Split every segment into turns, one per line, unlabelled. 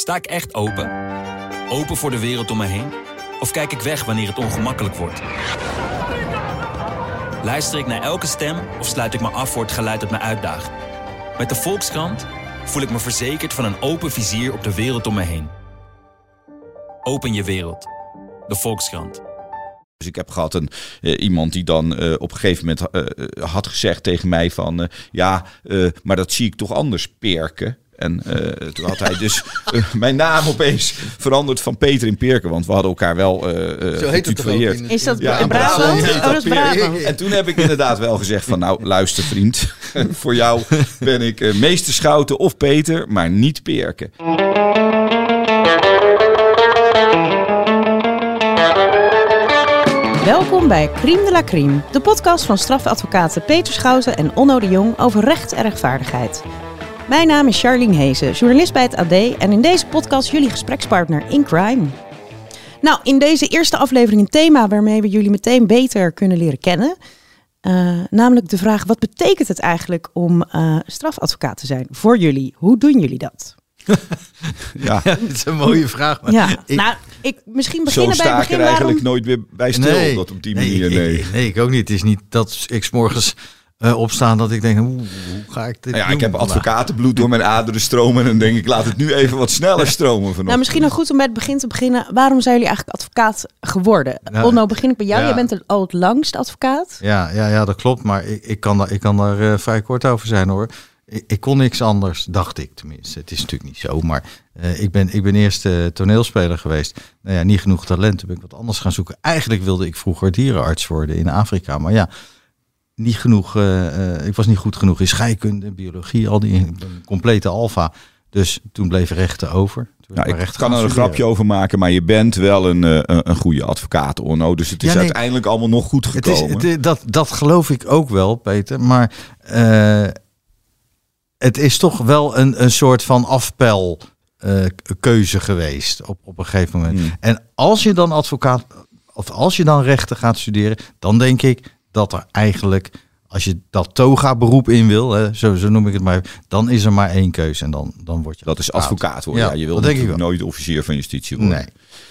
Sta ik echt open? Open voor de wereld om me heen? Of kijk ik weg wanneer het ongemakkelijk wordt? Luister ik naar elke stem of sluit ik me af voor het geluid dat me uitdaagt? Met de Volkskrant voel ik me verzekerd van een open vizier op de wereld om me heen. Open je wereld. De Volkskrant.
Dus ik heb gehad een, eh, iemand die dan eh, op een gegeven moment eh, had gezegd tegen mij van... ja, maar dat zie ik toch anders, Perken. En eh, toen had hij dus eh, mijn naam opeens veranderd van Peter in Perken. Want we hadden elkaar wel eh eh,
Zo heet het ook
Is dat
Ja,
Brabant? Oh, dat is Brabant.
En toen heb ik inderdaad wel gezegd van... nou, luister vriend, voor jou ben ik meester Schouten of Peter, maar niet Perken.
Welkom bij Crime de la Crime, de podcast van strafadvocaten Peter Schouten en Onno de Jong over recht en rechtvaardigheid. Mijn naam is Charlene Hezen, journalist bij het AD en in deze podcast jullie gesprekspartner in crime. Nou, in deze eerste aflevering een thema waarmee we jullie meteen beter kunnen leren kennen. Eh, namelijk de vraag, wat betekent het eigenlijk om eh, strafadvocaat te zijn voor jullie? Hoe doen jullie dat?
Ja,
Ja, dat is een mooie vraag. maar
Ja,
ik-
nou, ik, misschien
zo
beginnen bij
sta
het
ik
begin.
er eigenlijk
waarom-
nooit weer bij stil. dat op die manier,
ik,
nee.
Ik, nee, ik ook niet. Het is niet dat ik 's morgens eh opsta dat ik denk, hoe, hoe ga ik dit
Nou ja,
doen
ik heb
vandaag?
advocatenbloed door mijn aderen stromen. En dan denk ik, laat het nu even wat sneller stromen vanochtend.
Nou, misschien nog goed om bij het begin te beginnen. Waarom zijn jullie eigenlijk advocaat geworden?
Nou,
Onno, begin ik bij jou.
ja.
Jij bent er al het langst advocaat.
Ja, ja, ja, dat klopt. Maar ik, ik, kan, daar, ik kan daar eh, vrij kort over zijn hoor. Ik, ik kon niks anders, dacht ik tenminste. Het is natuurlijk niet zo, maar eh, ik, ben, ik ben eerst eh, toneelspeler geweest. Nou ja, niet genoeg talent, toen ben ik wat anders gaan zoeken. Eigenlijk wilde ik vroeger dierenarts worden in Afrika. Maar ja, niet genoeg, eh, eh, ik was niet goed genoeg in scheikunde, biologie, al die complete alfa. Dus toen bleef rechten over.
Nou, ik kan er een grapje over maken, maar je bent wel een, eh, een, een goede advocaat, Onno. Dus het is
Ja, nee.
uiteindelijk allemaal nog goed
Het is,
gekomen.
het is- dat, dat geloof ik ook wel, Peter. Maar het is toch wel een, een soort van afpel eh, keuze geweest op, op een gegeven moment.
Hmm.
En als je dan advocaat, of als je dan rechten gaat studeren, dan denk ik dat er eigenlijk, als je dat toga beroep in wil, hè, zo, zo noem ik het maar, dan is er maar één keuze en dan, dan word je
dat is advocaat worden. Ja,
Ja,
je wil
denk ik
nooit officier van justitie worden.
Nee.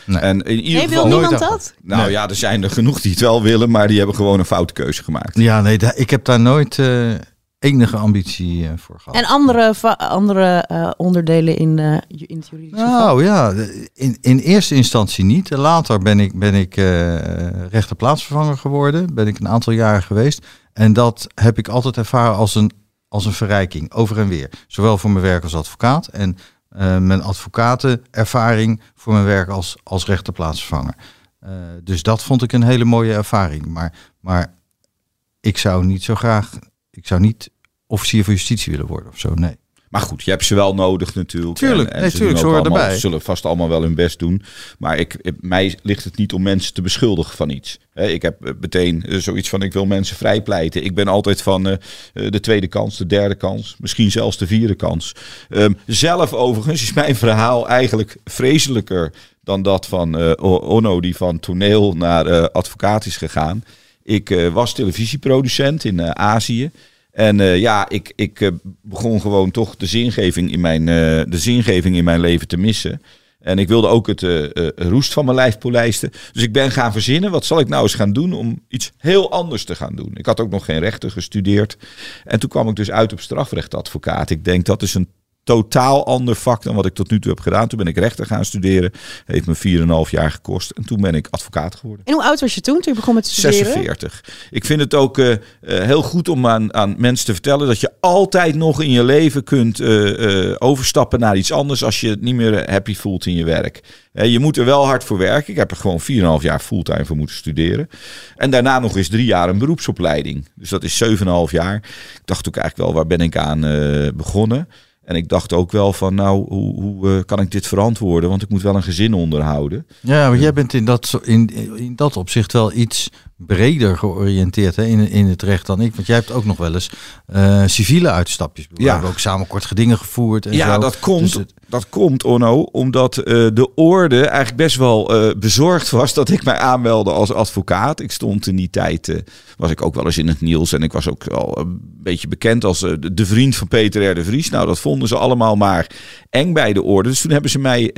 nee.
En in ieder
Nee, wil
geval...
nooit
niemand dat?
Nou
Nee.
ja, er zijn er genoeg die het wel willen, maar die hebben gewoon een foute keuze gemaakt.
Ja, nee, ik heb daar nooit eh, enige ambitie eh, voor gehad.
En andere, andere eh, onderdelen in, eh, in het juridische vak?
Nou ja, in, in eerste instantie niet. Later ben ik, ben ik rechterplaatsvervanger geworden. Ben ik een aantal jaren geweest. En dat heb ik altijd ervaren als een, als een verrijking, over en weer. Zowel voor mijn werk als advocaat en mijn advocatenervaring voor mijn werk als, als rechterplaatsvervanger. Dus dat vond ik een hele mooie ervaring. Maar, maar ik zou niet zo graag, ik zou niet officier van justitie willen worden of zo, nee.
Maar goed, je hebt ze wel nodig natuurlijk.
Tuurlijk, nee,
ze
tuurlijk, ze erbij.
zullen vast allemaal wel hun best doen. Maar ik, mij ligt het niet om mensen te beschuldigen van iets. Ik heb eh, meteen eh, zoiets van, ik wil mensen vrijpleiten. Ik ben altijd van eh, de tweede kans, de derde kans, misschien zelfs de vierde kans. Ehm, zelf overigens is mijn verhaal eigenlijk vreselijker dan dat van O- Onno, die van toneel naar eh, advocaat is gegaan. Ik eh, was televisieproducent in eh, Azië. En eh, ja, ik, ik begon gewoon toch de zingeving, in mijn, de zingeving in mijn leven te missen. En ik wilde ook het roest van mijn lijf polijsten. Dus ik ben gaan verzinnen, wat zal ik nou eens gaan doen om iets heel anders te gaan doen. Ik had ook nog geen rechten gestudeerd. En toen kwam ik dus uit op strafrechtadvocaat. Ik denk dat is een totaal ander vak dan wat ik tot nu toe heb gedaan. Toen ben ik rechter gaan studeren. Heeft me 4,5 jaar gekost. En toen ben ik advocaat geworden.
En hoe oud was je toen, toen je begon met studeren?
46. Ik vind het ook eh, eh, heel goed om aan, aan mensen te vertellen dat je altijd nog in je leven kunt eh, overstappen naar iets anders als je het niet meer happy voelt in je werk. Je moet er wel hard voor werken. Ik heb er gewoon 4,5 jaar fulltime voor moeten studeren. En daarna nog eens drie jaar een beroepsopleiding. Dus dat is 7,5 jaar. Ik dacht ook eigenlijk wel, waar ben ik aan begonnen? En ik dacht ook wel van, nou, hoe, hoe eh, kan ik dit verantwoorden? Want ik moet wel een gezin onderhouden.
Ja, maar jij bent in dat, in, in dat opzicht wel iets breder georiënteerd hè, in, in het recht dan ik. Want jij hebt ook nog wel eens eh, civiele uitstapjes. We
Ja.
hebben ook samen kort gedingen gevoerd. En
Ja,
zo.
dat komt,
Dus het-
dat komt, Onno, omdat eh, de orde eigenlijk best wel eh, bezorgd was dat ik mij aanmeldde als advocaat. Ik stond in die tijd, was ik ook wel eens in het nieuws en ik was ook al een beetje bekend als de, vriend van Peter R. de Vries. Nou, dat vonden ze allemaal maar eng bij de orde. Dus toen hebben ze mij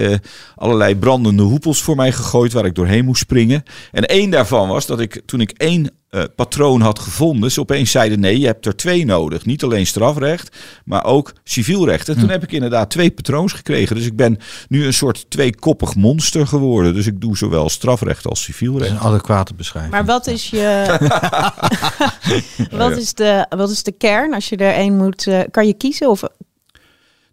allerlei brandende hoepels voor mij gegooid waar ik doorheen moest springen. En één daarvan was dat ik, toen ik één eh, patroon had gevonden, ze opeens zeiden nee, je hebt er twee nodig. Niet alleen strafrecht, maar ook civielrecht. En toen heb ik inderdaad twee patroons gekregen. Dus ik ben nu een soort tweekoppig monster geworden. Dus ik doe zowel strafrecht als
dat is
civielrecht.
een adequate beschrijving.
Maar wat is je. wat, is de, wat is de kern als je er één moet. eh, kan je kiezen? Of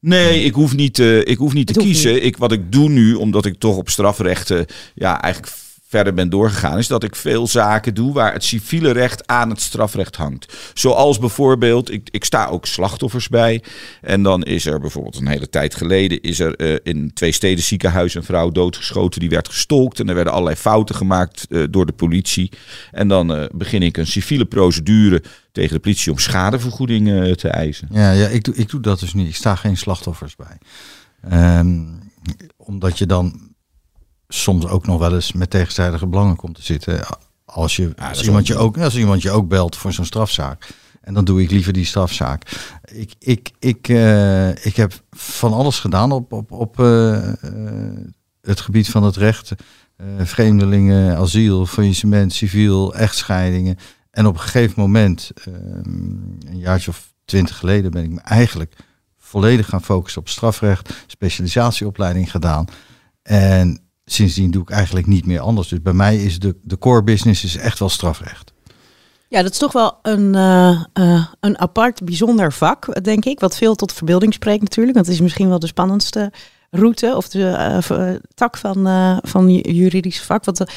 Nee, ik hoef niet, eh, ik hoef niet te
Het
kiezen. Ik, wat ik doe nu, omdat ik toch op strafrechten ja, eigenlijk verder ben doorgegaan, is dat ik veel zaken doe waar het civiele recht aan het strafrecht hangt. Zoals bijvoorbeeld, ik, ik sta ook slachtoffers bij. En dan is er bijvoorbeeld een hele tijd geleden, is er eh, in twee steden ziekenhuis een vrouw doodgeschoten. Die werd gestolkt en er werden allerlei fouten gemaakt eh, door de politie. En dan eh, begin ik een civiele procedure tegen de politie om schadevergoeding te eisen.
Ja, ja ik, doe, ik doe dat dus niet. Ik sta geen slachtoffers bij. Ehm, omdat je dan soms ook nog wel eens met tegenstrijdige belangen komt te zitten. Als, je, als, iemand je
ook-
als iemand je ook belt voor zo'n strafzaak. En dan doe ik liever die strafzaak. Ik, ik, ik, eh, ik heb van alles gedaan op, op, op eh, eh, het gebied van het recht. Vreemdelingen, asiel, faillissement, civiel, echtscheidingen. En op een gegeven moment, ehm, een jaartje of twintig geleden, ben ik me eigenlijk volledig gaan focussen op strafrecht, specialisatieopleiding gedaan. En sindsdien doe ik eigenlijk niet meer anders. Dus bij mij is de, de core business is echt wel strafrecht.
Ja, dat is toch wel een, eh, eh, een apart, bijzonder vak, denk ik. Wat veel tot verbeelding spreekt natuurlijk. Want het is misschien wel de spannendste route of de eh, eh, tak van, eh van ju- juridisch vak. Wat,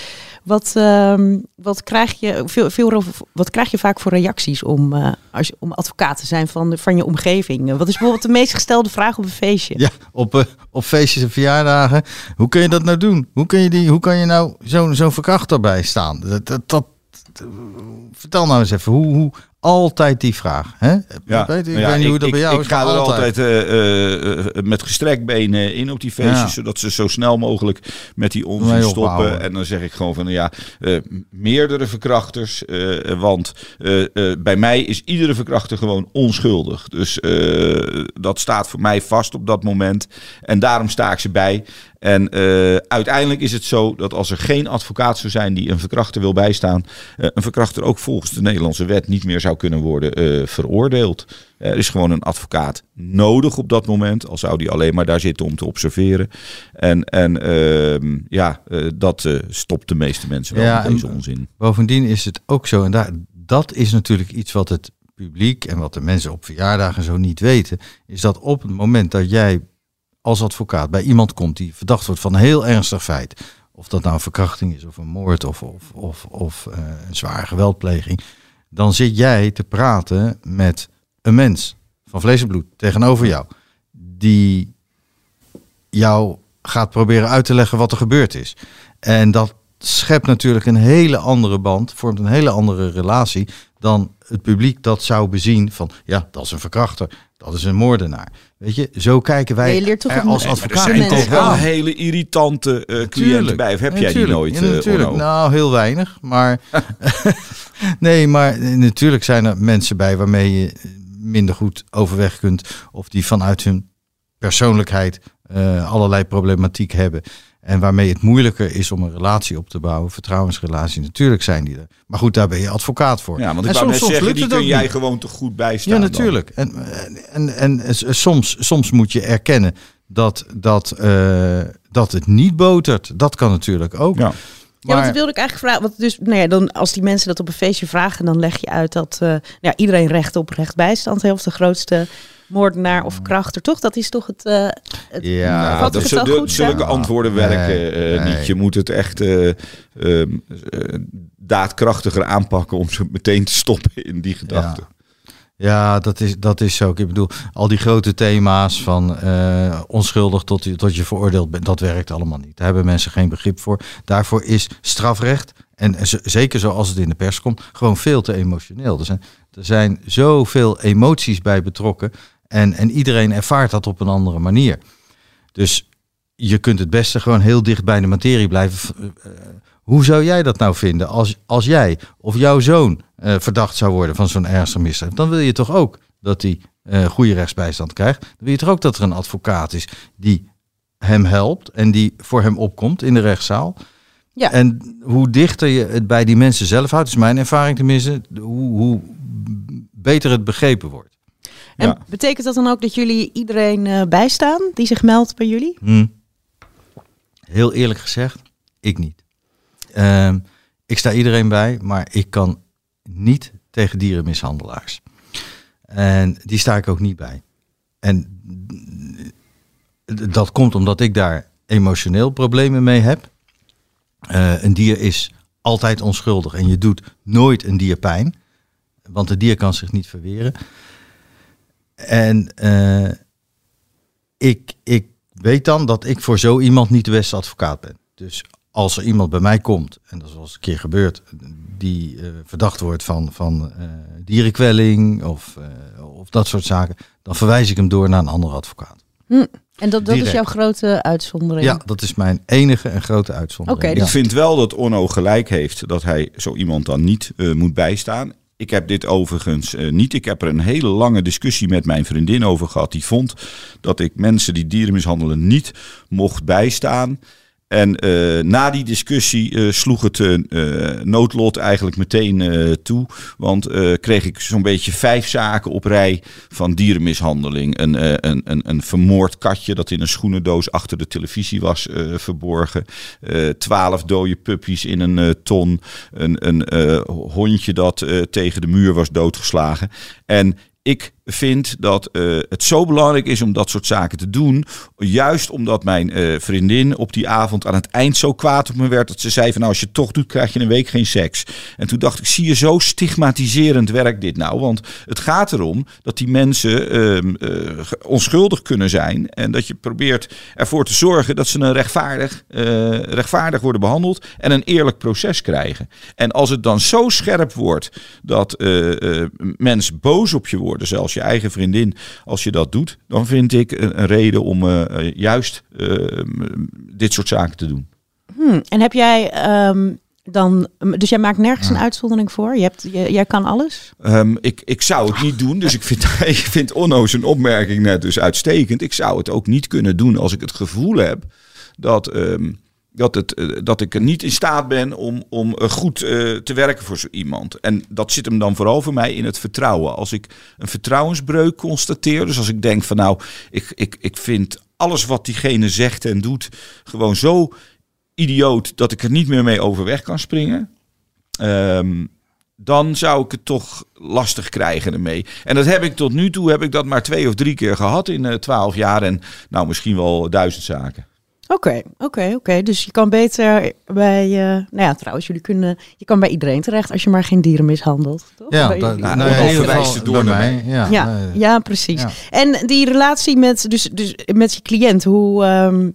wat, ehm, wat, krijg je, veel, veel, wat krijg je vaak voor reacties om, als je, om advocaat te zijn van, van je omgeving? Wat is bijvoorbeeld de meest gestelde vraag op een feestje?
Ja, op, op feestjes en verjaardagen. Hoe kun je dat nou doen? Hoe, kun je, die, hoe kan je nou zo'n zo'n verkrachter bij staan? Dat, dat, dat, vertel nou eens even, hoe, hoe altijd die vraag. Hè?
Ja,
ik weet, ik
ja,
weet niet hoe dat
ik,
bij jou
ik
is.
ga
maar
er altijd eh, eh, eh, met gestrekt benen in op die feestjes,
Ja.
zodat ze zo snel mogelijk met die onzin stoppen. En dan zeg ik gewoon van ja, eh, meerdere verkrachters, want bij mij is iedere verkrachter gewoon onschuldig. Dus dat staat voor mij vast op dat moment. En daarom sta ik ze bij. En eh, uiteindelijk is het zo dat als er geen advocaat zou zijn die een verkrachter wil bijstaan, eh, een verkrachter ook volgens de Nederlandse wet niet meer zou kunnen worden eh, veroordeeld. Er is gewoon een advocaat nodig op dat moment, al zou die alleen maar daar zitten om te observeren. En, en ehm, ja, dat stopt de meeste mensen wel
Ja,
met deze onzin.
Bovendien is het ook zo, en daar, dat is natuurlijk iets wat het publiek en wat de mensen op verjaardagen zo niet weten, is dat op het moment dat jij als advocaat. Bij iemand komt die verdacht wordt van een heel ernstig feit, of dat nou een verkrachting is of een moord of, of, of, of eh, een zware geweldpleging, dan zit jij te praten met een mens van vlees en bloed tegenover jou, die jou gaat proberen uit te leggen wat er gebeurd is. En dat schept natuurlijk een hele andere band, vormt een hele andere relatie dan het publiek dat zou bezien van ja, dat is een verkrachter, dat is een moordenaar. Weet je, zo kijken wij
je leert toch
er
een-
als
Nee, Maar
er
advocaat
zijn toch wel hele irritante eh, cliënten bij. Of heb jij die nooit,
Ja,
eh,
natuurlijk. Nou, heel weinig. Maar nee, maar natuurlijk zijn er mensen bij waarmee je minder goed overweg kunt. Of die vanuit hun persoonlijkheid eh, allerlei problematiek hebben. En waarmee het moeilijker is om een relatie op te bouwen. Vertrouwensrelatie, natuurlijk zijn die er. Maar goed, daar ben je advocaat voor.
Ja, want ik
En
wou
soms-
net
soms
zeggen, die kun jij
niet.
gewoon te goed bijstaan.
Ja,
dan.
natuurlijk. En, en, en, soms, soms moet je erkennen dat, dat, eh, dat het niet botert. Dat kan natuurlijk ook.
Ja.
Ja, want dat wilde ik eigenlijk vragen. Want dus, nou ja, dan, als die mensen dat op een feestje vragen, dan leg je uit dat eh, nou ja, iedereen recht op rechtsbijstand heeft. De grootste moordenaar of krachter, toch? Dat is toch het. eh, het
Ja,
dat
het
zul-
wel
de-
goed
zulke antwoorden
Nee,
werken eh,
nee.
niet. Je moet het echt eh, ehm, eh, daadkrachtiger aanpakken om ze meteen te stoppen in die gedachte.
Ja, dat is, dat is zo. Ik bedoel, al die grote thema's van eh, onschuldig tot je, tot je veroordeeld bent, dat werkt allemaal niet. Daar hebben mensen geen begrip voor. Daarvoor is strafrecht en zeker zoals het in de pers komt, gewoon veel te emotioneel. Er zijn, er zijn zoveel emoties bij betrokken en, en iedereen ervaart dat op een andere manier. Dus je kunt het beste gewoon heel dicht bij de materie blijven. Eh, hoe zou jij dat nou vinden als, als jij of jouw zoon eh, verdacht zou worden van zo'n ernstige misdrijf? Dan wil je toch ook dat hij eh, goede rechtsbijstand krijgt. Dan wil je toch ook dat er een advocaat is die hem helpt en die voor hem opkomt in de rechtszaal.
Ja.
En hoe dichter je het bij die mensen zelf houdt, is mijn ervaring tenminste, hoe, hoe beter het begrepen wordt.
En
Ja.
betekent dat dan ook dat jullie iedereen eh, bijstaan die zich meldt bij jullie?
Hm. Heel eerlijk gezegd, ik niet. Ehm, ik sta iedereen bij, maar ik kan niet tegen dierenmishandelaars. En die sta ik ook niet bij. En dat komt omdat ik daar emotioneel problemen mee heb. Eh, een dier is altijd onschuldig en je doet nooit een dier pijn. Want het dier kan zich niet verweren. En eh, ik, ik weet dan dat ik voor zo iemand niet de beste advocaat ben. Dus als er iemand bij mij komt, en dat is wel eens een keer gebeurd, die eh, verdacht wordt van, van eh, dierenkwelling of, eh, of dat soort zaken, dan verwijs ik hem door naar een andere advocaat.
Hm. En dat, dat is jouw grote uitzondering?
Ja, dat is mijn enige en grote uitzondering.
Ik vind wel dat Onno gelijk heeft dat hij zo iemand dan niet eh, moet bijstaan. Ik heb dit overigens eh, niet. Ik heb er een hele lange discussie met mijn vriendin over gehad. Die vond dat ik mensen die dieren mishandelen niet mocht bijstaan. En eh, na die discussie eh, sloeg het eh, noodlot eigenlijk meteen toe. Want kreeg ik zo'n beetje vijf zaken op rij van dierenmishandeling. Een, een, een, een vermoord katje dat in een schoenendoos achter de televisie was verborgen. Twaalf dode puppies in een ton. Een, een hondje dat tegen de muur was doodgeslagen. En ik vind dat eh, het zo belangrijk is om dat soort zaken te doen. Juist omdat mijn eh, vriendin op die avond aan het eind zo kwaad op me werd. Dat ze zei van nou als je het toch doet krijg je een week geen seks. En toen dacht ik zie je zo stigmatiserend werkt dit nou. Want het gaat erom dat die mensen ehm, eh, onschuldig kunnen zijn. En dat je probeert ervoor te zorgen dat ze een rechtvaardig, rechtvaardig worden behandeld. En een eerlijk proces krijgen. En als het dan zo scherp wordt dat mensen boos op je worden. Zelfs je eigen vriendin. Als je dat doet. Dan vind ik een, een reden om eh, eh, juist eh, dit soort zaken te doen.
Hm. En heb jij ehm, dan... Dus jij maakt nergens een uitzondering voor? Je hebt, je, jij kan alles?
Ehm, ik, ik zou het niet doen, dus ik vind, ik vind Onno zijn opmerking net dus uitstekend. Ik zou het ook niet kunnen doen als ik het gevoel heb dat, ehm, dat, het, eh, dat ik er niet in staat ben om, om eh, goed eh, te werken voor zo iemand. En dat zit hem dan vooral voor mij in het vertrouwen. Als ik een vertrouwensbreuk constateer, dus als ik denk van nou, ik, ik, ik vind alles wat diegene zegt en doet gewoon zo idioot dat ik er niet meer mee overweg kan springen. Ehm, dan zou ik het toch lastig krijgen ermee. En dat heb ik tot nu toe, heb ik dat maar twee of drie keer gehad in twaalf jaar. En nou, misschien wel duizend zaken.
Oké, oké, oké. Dus je kan beter bij... eh, nou ja, trouwens, jullie kunnen... Je kan bij iedereen terecht als je maar geen dieren mishandelt. Toch?
Ja,
Bij
da-
jullie.
nou,
nou,
het door naar
mij. Ja,
ja, ja, precies.
ja.
En die relatie met, dus, dus met je cliënt, hoe, ehm,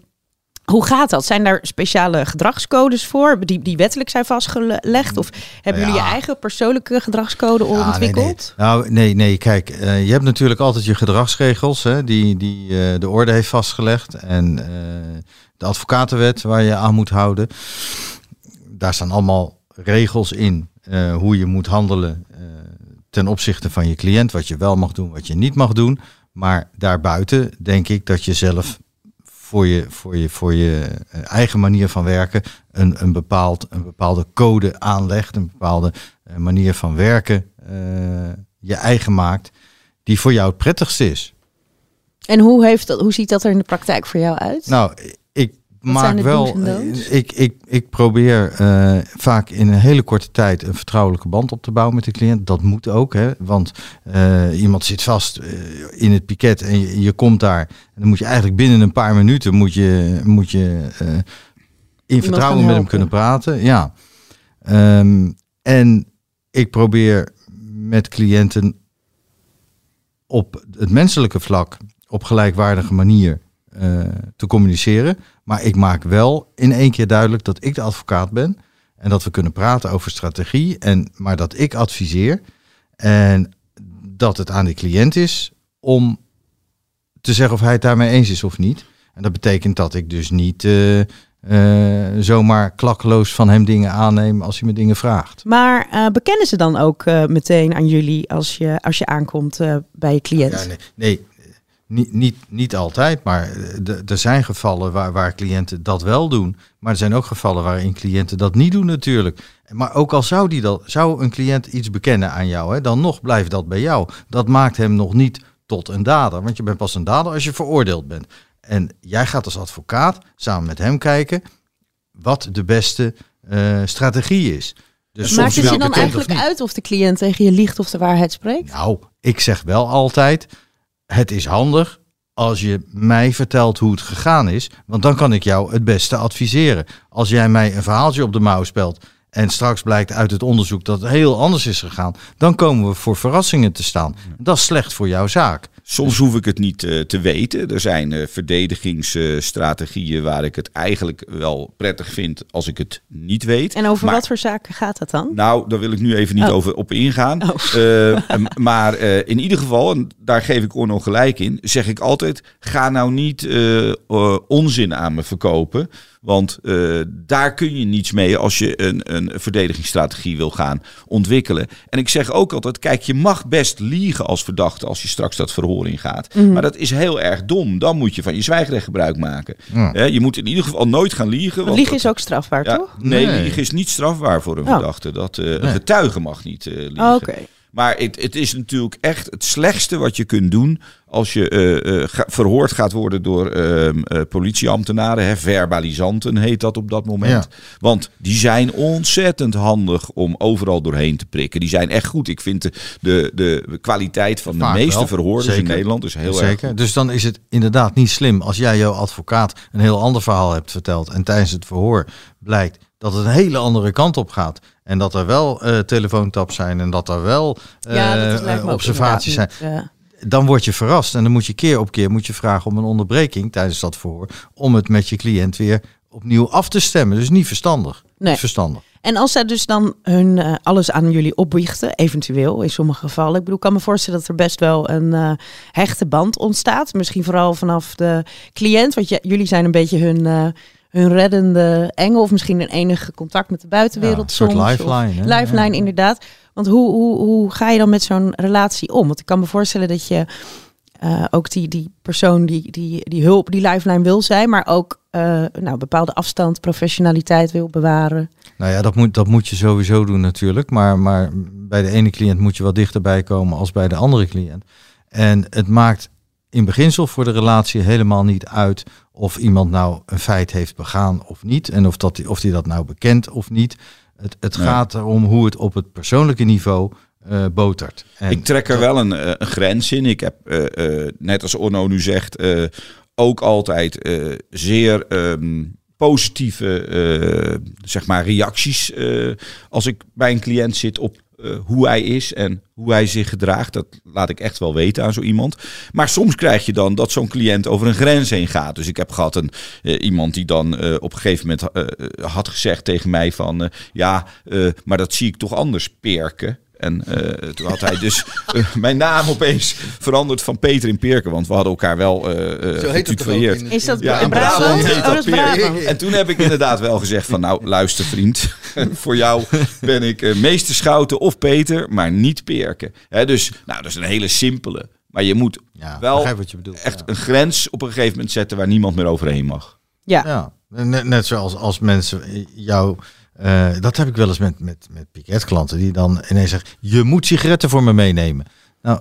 hoe gaat dat? Zijn daar speciale gedragscodes voor, die, die wettelijk zijn vastgelegd? Of hebben jullie je eigen persoonlijke gedragscode
Ja, nee, nee.
ontwikkeld?
Nou, nee, nee, kijk, eh, je hebt natuurlijk altijd je gedragsregels hè, die, die eh, de orde heeft vastgelegd. En eh, de advocatenwet waar je aan moet houden. Daar staan allemaal regels in hoe je moet handelen ten opzichte van je cliënt. Wat je wel mag doen, wat je niet mag doen. Maar daarbuiten denk ik dat je zelf voor je, voor je, voor je eh, eigen manier van werken een, een, bepaald, een bepaalde code aanlegt, een bepaalde eh, manier van werken eh, je eigen maakt, die voor jou het prettigste is.
En hoe, heeft dat, hoe ziet dat er in de praktijk voor jou uit?
Nou, maak
de
wel.
don'ts?
Ik, ik, ik probeer eh, vaak in een hele korte tijd een vertrouwelijke band op te bouwen met de cliënt. Dat moet ook, hè? Want eh, iemand zit vast eh, in het piket en je, je komt daar. En dan moet je eigenlijk binnen een paar minuten moet je, moet je eh, in vertrouwen met hem kunnen praten. Ja. Ehm, en ik probeer met cliënten op het menselijke vlak op gelijkwaardige manier eh, te communiceren. Maar ik maak wel in één keer duidelijk dat ik de advocaat ben. En dat we kunnen praten over strategie. En, maar dat ik adviseer. En dat het aan de cliënt is om te zeggen of hij het daarmee eens is of niet. En dat betekent dat ik dus niet eh, eh, zomaar klakkeloos van hem dingen aanneem als hij me dingen vraagt.
Maar eh, bekennen ze dan ook eh, meteen aan jullie als je, als je aankomt eh, bij je cliënt?
Ja, nee, nee niet, niet, niet altijd, maar de- er zijn gevallen waar, waar cliënten dat wel doen. Maar er zijn ook gevallen waarin cliënten dat niet doen natuurlijk. Maar ook al zou, die dat, zou een cliënt iets bekennen aan jou, hè, dan nog blijft dat bij jou. Dat maakt hem nog niet tot een dader. Want je bent pas een dader als je veroordeeld bent. En jij gaat als advocaat samen met hem kijken wat de beste eh, strategie is. Dus
Maakt het je dan
of
eigenlijk uit of de cliënt tegen je liegt of de waarheid spreekt?
Nou, ik zeg wel altijd, het is handig als je mij vertelt hoe het gegaan is, want dan kan ik jou het beste adviseren. Als jij mij een verhaaltje op de mouw spelt en straks blijkt uit het onderzoek dat het heel anders is gegaan, dan komen we voor verrassingen te staan. Dat is slecht voor jouw zaak.
Soms hoef ik het niet eh, te weten. Er zijn eh, verdedigingsstrategieën waar ik het eigenlijk wel prettig vind als ik het niet weet.
En over
Maar-
wat voor zaken gaat dat dan?
Nou, daar wil ik nu even niet
Oh.
over op ingaan.
Oh.
Eh, maar in ieder geval, en daar geef ik Orno gelijk in, zeg ik altijd: ga nou niet onzin aan me verkopen. Want daar kun je niets mee als je een, een verdedigingsstrategie wil gaan ontwikkelen. En ik zeg ook altijd: kijk, je mag best liegen als verdachte als je straks dat verhoor ingaat.
Mhm.
Maar dat is heel erg dom. Dan moet je van je zwijgrecht gebruik maken.
Ja.
Je moet in ieder geval nooit gaan liegen.
Want liegen
dat-
is ook strafbaar,
ja,
toch?
Nee,
Nee.
liegen is niet strafbaar voor een
Oh.
verdachte. Dat, eh, Een getuige mag niet eh, liegen.
Oh, Oké.
Maar het, het is natuurlijk echt het slechtste wat je kunt doen als je eh, eh, ga- verhoord gaat worden door ehm, eh, politieambtenaren. Hè, verbalisanten heet dat op dat moment. Want die zijn ontzettend handig om overal doorheen te prikken. Die zijn echt goed. Ik vind de, de, de kwaliteit van de meeste
wel.
verhoorders in. Nederland is heel erg
Zeker. Dus dan is het inderdaad niet slim als jij jouw advocaat een heel ander verhaal hebt verteld en tijdens het verhoor blijkt dat het een hele andere kant op gaat. En dat er wel eh telefoontaps zijn en dat er wel eh,
Ja, dat
observaties zijn. Dan word je verrast en dan moet je keer op keer moet je vragen om een onderbreking tijdens dat verhoor. Om het met je cliënt weer opnieuw af te stemmen. Dus niet verstandig.
Nee.
Niet verstandig.
En als zij dus dan hun eh, alles aan jullie opbiechten, eventueel in sommige gevallen. Ik bedoel, ik kan me voorstellen dat er best wel een hechte band ontstaat. Misschien vooral vanaf de cliënt, want je- jullie zijn een beetje hun, hun reddende engel. Of misschien een enige contact met de buitenwereld
Ja, een soort
soms. of-
lifeline?
Lifeline,
Ja.
inderdaad. Want hoe, hoe, hoe ga je dan met zo'n relatie om? Want ik kan me voorstellen dat je eh, ook die, die persoon die, die, die hulp, die lifeline wil zijn, maar ook eh, nou, bepaalde afstand, professionaliteit wil bewaren.
Nou ja, dat moet, dat moet je sowieso doen natuurlijk. Maar, maar bij de ene cliënt moet je wat dichterbij komen als bij de andere cliënt. En het maakt in beginsel voor de relatie helemaal niet uit of iemand nou een feit heeft begaan of niet. En of, dat, of die dat nou bekent of niet. Het, het gaat erom hoe het op het persoonlijke niveau eh, botert. En
Ik trek er wel een, eh, een grens in. Ik heb, eh, net als Orno nu zegt, ook altijd zeer ehm, positieve zeg maar reacties als ik bij een cliënt zit op eh, hoe hij is en hoe hij zich gedraagt. Dat laat ik echt wel weten aan zo iemand. Maar soms krijg je dan dat zo'n cliënt over een grens heen gaat. Dus ik heb gehad een, eh, iemand die dan eh, op een gegeven moment had gezegd tegen mij van... ja, maar dat zie ik toch anders, Perken. En eh, toen had hij dus eh, mijn naam opeens veranderd van Peter in Perken. Want we hadden elkaar wel eh eh getutoieerd.
Is dat
Ja,
in Brabant? Oh,
dat
dat is
Peer.
Brabant.
En toen heb ik inderdaad wel gezegd van nou luister vriend, voor jou ben ik meester Schouten of Peter, maar niet Perken. Hè, dus nou, dat is een hele simpele. Maar je moet
ja,
wel
begrijp wat je bedoelt.
echt
ja.
een grens op een gegeven moment zetten waar niemand meer overheen mag.
Ja.
Ja, net, net zoals als mensen jou. Eh, dat heb ik wel eens met, met, met piketklanten die dan ineens zeggen: Je moet sigaretten voor me meenemen. Nou,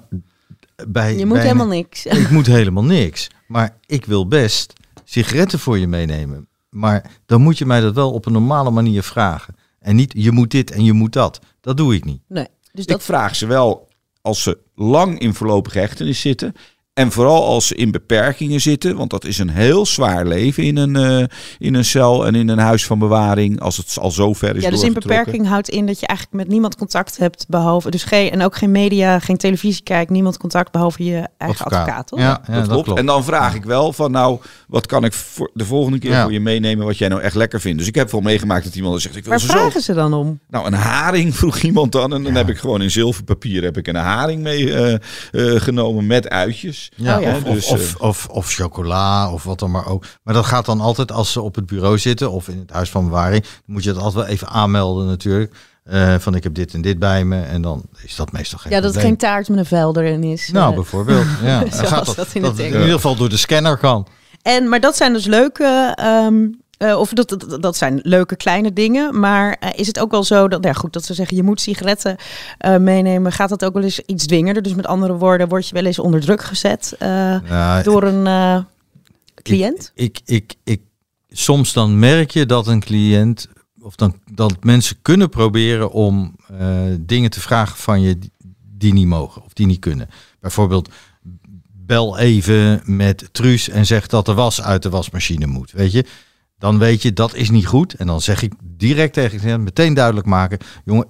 bij,
Je moet
bij-
helemaal niks.
Ik moet helemaal niks. Maar ik wil best sigaretten voor je meenemen. Maar dan moet je mij dat wel op een normale manier vragen. En niet je moet dit en je moet dat. Dat doe ik niet.
Nee. Dus
Ik
dat
vraag ze wel als ze lang in voorlopige hechtenis zitten En vooral als ze in beperkingen zitten, want dat is een heel zwaar leven in een, eh, in een cel en in een huis van bewaring, als het al zo ver is
Ja, dus in beperking houdt in dat je eigenlijk met niemand contact hebt, behalve dus geen en ook geen media, geen televisie kijkt, niemand contact behalve je eigen advocaat, toch?
Ja, ja,
dat, klopt. En dan vraag ik wel van nou, wat kan ik voor de volgende keer
Ja.
voor je meenemen wat jij nou echt lekker vindt. Dus ik heb wel meegemaakt dat iemand zegt ik wil
Waar
ze zo.
vragen ze dan om?
Nou, een haring vroeg iemand dan. En dan heb ik gewoon in zilverpapier heb ik een haring mee eh, eh, genomen met uitjes.
Ja,
Oh ja.
Of,
Dus,
of, of, of, of chocola of wat dan maar ook. Maar dat gaat dan altijd als ze op het bureau zitten of in het huis van bewaring. Dan moet je het altijd wel even aanmelden natuurlijk. Eh, van ik heb dit en dit bij me. En dan is dat meestal geen
Ja, dat
probleem.
geen taart met een vuil erin is.
Nou,
Eh,
bijvoorbeeld. Ja. Gaat
dat
dat,
in
dat
het
het ieder geval door de scanner kan.
En, maar dat zijn dus leuke, ehm, eh, of dat, dat, dat zijn leuke kleine dingen. Maar eh, is het ook wel zo dat, ja goed, dat ze zeggen je moet sigaretten eh, meenemen. Gaat dat ook wel eens iets dwingender? Dus met andere woorden, word je wel eens onder druk gezet
Ja,
door een cliënt?
ik, ik, ik, soms dan merk je dat een cliënt, of dan, dat mensen kunnen proberen om dingen te vragen van je die, die niet mogen of die niet kunnen. Bijvoorbeeld, bel even met Truus en zeg dat de was uit de wasmachine moet. Weet je, dan weet je dat is niet goed. En dan zeg ik direct tegen de cliënt, meteen duidelijk maken, jongen,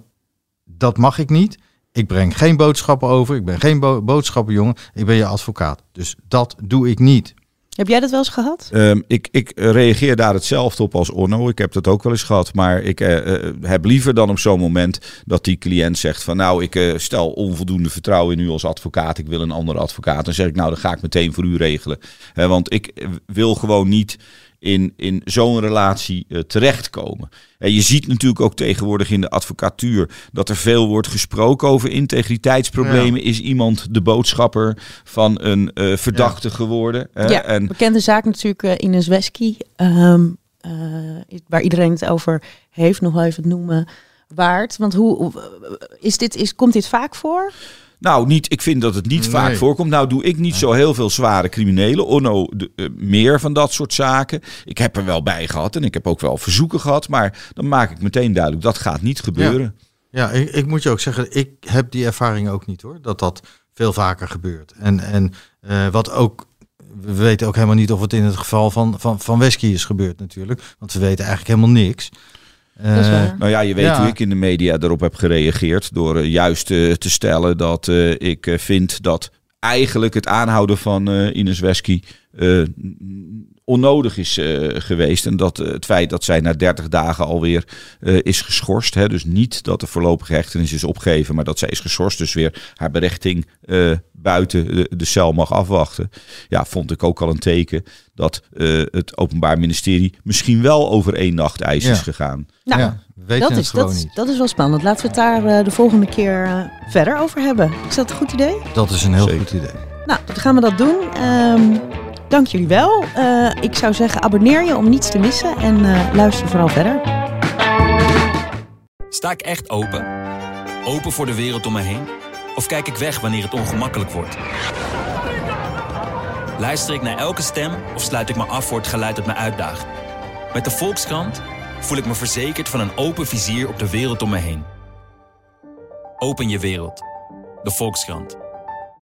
dat mag ik niet. Ik breng geen boodschappen over. Ik ben geen bo boodschappenjongen. Ik ben je advocaat. Dus dat doe ik niet.
Heb jij dat wel eens gehad?
Ehm, ik, ik reageer daar hetzelfde op als Onno. Ik heb dat ook wel eens gehad. Maar ik eh, eh, heb liever dan op zo'n moment dat die cliënt zegt van nou, ik eh, stel onvoldoende vertrouwen in u als advocaat. Ik wil een andere advocaat. Dan zeg ik nou, dan ga ik meteen voor u regelen. Hè, want ik wil gewoon niet in, in zo'n relatie eh, terechtkomen. En je ziet natuurlijk ook tegenwoordig in de advocatuur dat er veel wordt gesproken over integriteitsproblemen. Is iemand de boodschapper van een eh, verdachte geworden? hè?
ja,
En
bekende zaak natuurlijk eh, Ines Wesky. ehm, eh, waar iedereen het over heeft, nog wel even het noemen waard. Want hoe hoe- is dit, is, komt dit vaak voor?
Nou, niet, ik vind dat het niet
Nee.
vaak voorkomt. Nou doe ik niet zo heel veel zware criminelen. Onno de, eh, meer van dat soort zaken. Ik heb er wel bij gehad en ik heb ook wel verzoeken gehad. Maar dan maak ik meteen duidelijk, dat gaat niet gebeuren.
Ja, ik, ik moet je ook zeggen, ik heb die ervaring ook niet hoor. Dat dat veel vaker gebeurt. En, en eh, wat ook, we weten ook helemaal niet of het in het geval van, van, van Wesky is gebeurd natuurlijk. Want we weten eigenlijk helemaal niks. Eh,
waar.
Nou ja, je weet
Ja.
hoe ik in de media daarop heb gereageerd. Door eh, juist eh, te stellen dat eh, ik eh, vind dat eigenlijk het aanhouden van eh, Ines Wesky eh, onnodig is eh, geweest. En dat eh, het feit dat zij na 30 dagen alweer eh, is geschorst. Hè, dus niet dat de voorlopige hechtenis is opgegeven, maar dat zij is geschorst. Dus weer haar berechting eh, buiten de, de cel mag afwachten. Ja, vond ik ook al een teken dat eh, het Openbaar Ministerie misschien wel over één nacht ijs
Ja.
is gegaan.
Nou,
ja,
dat is, dat,
niet.
dat is wel spannend. Laten we het daar eh, de volgende keer eh, verder over hebben. Is dat een goed idee?
Dat is een heel
Zeker.
goed idee.
Nou, dan gaan we dat doen. Ehm, dank jullie wel. Eh, ik zou zeggen, abonneer je om niets te missen en eh, luister vooral verder.
Sta ik echt open? Open voor de wereld om me heen? Of kijk ik weg wanneer het ongemakkelijk wordt? Luister ik naar elke stem of sluit ik me af voor het geluid dat me uitdaagt? Met de Volkskrant voel ik me verzekerd van een open vizier op de wereld om me heen. Open je wereld. De Volkskrant.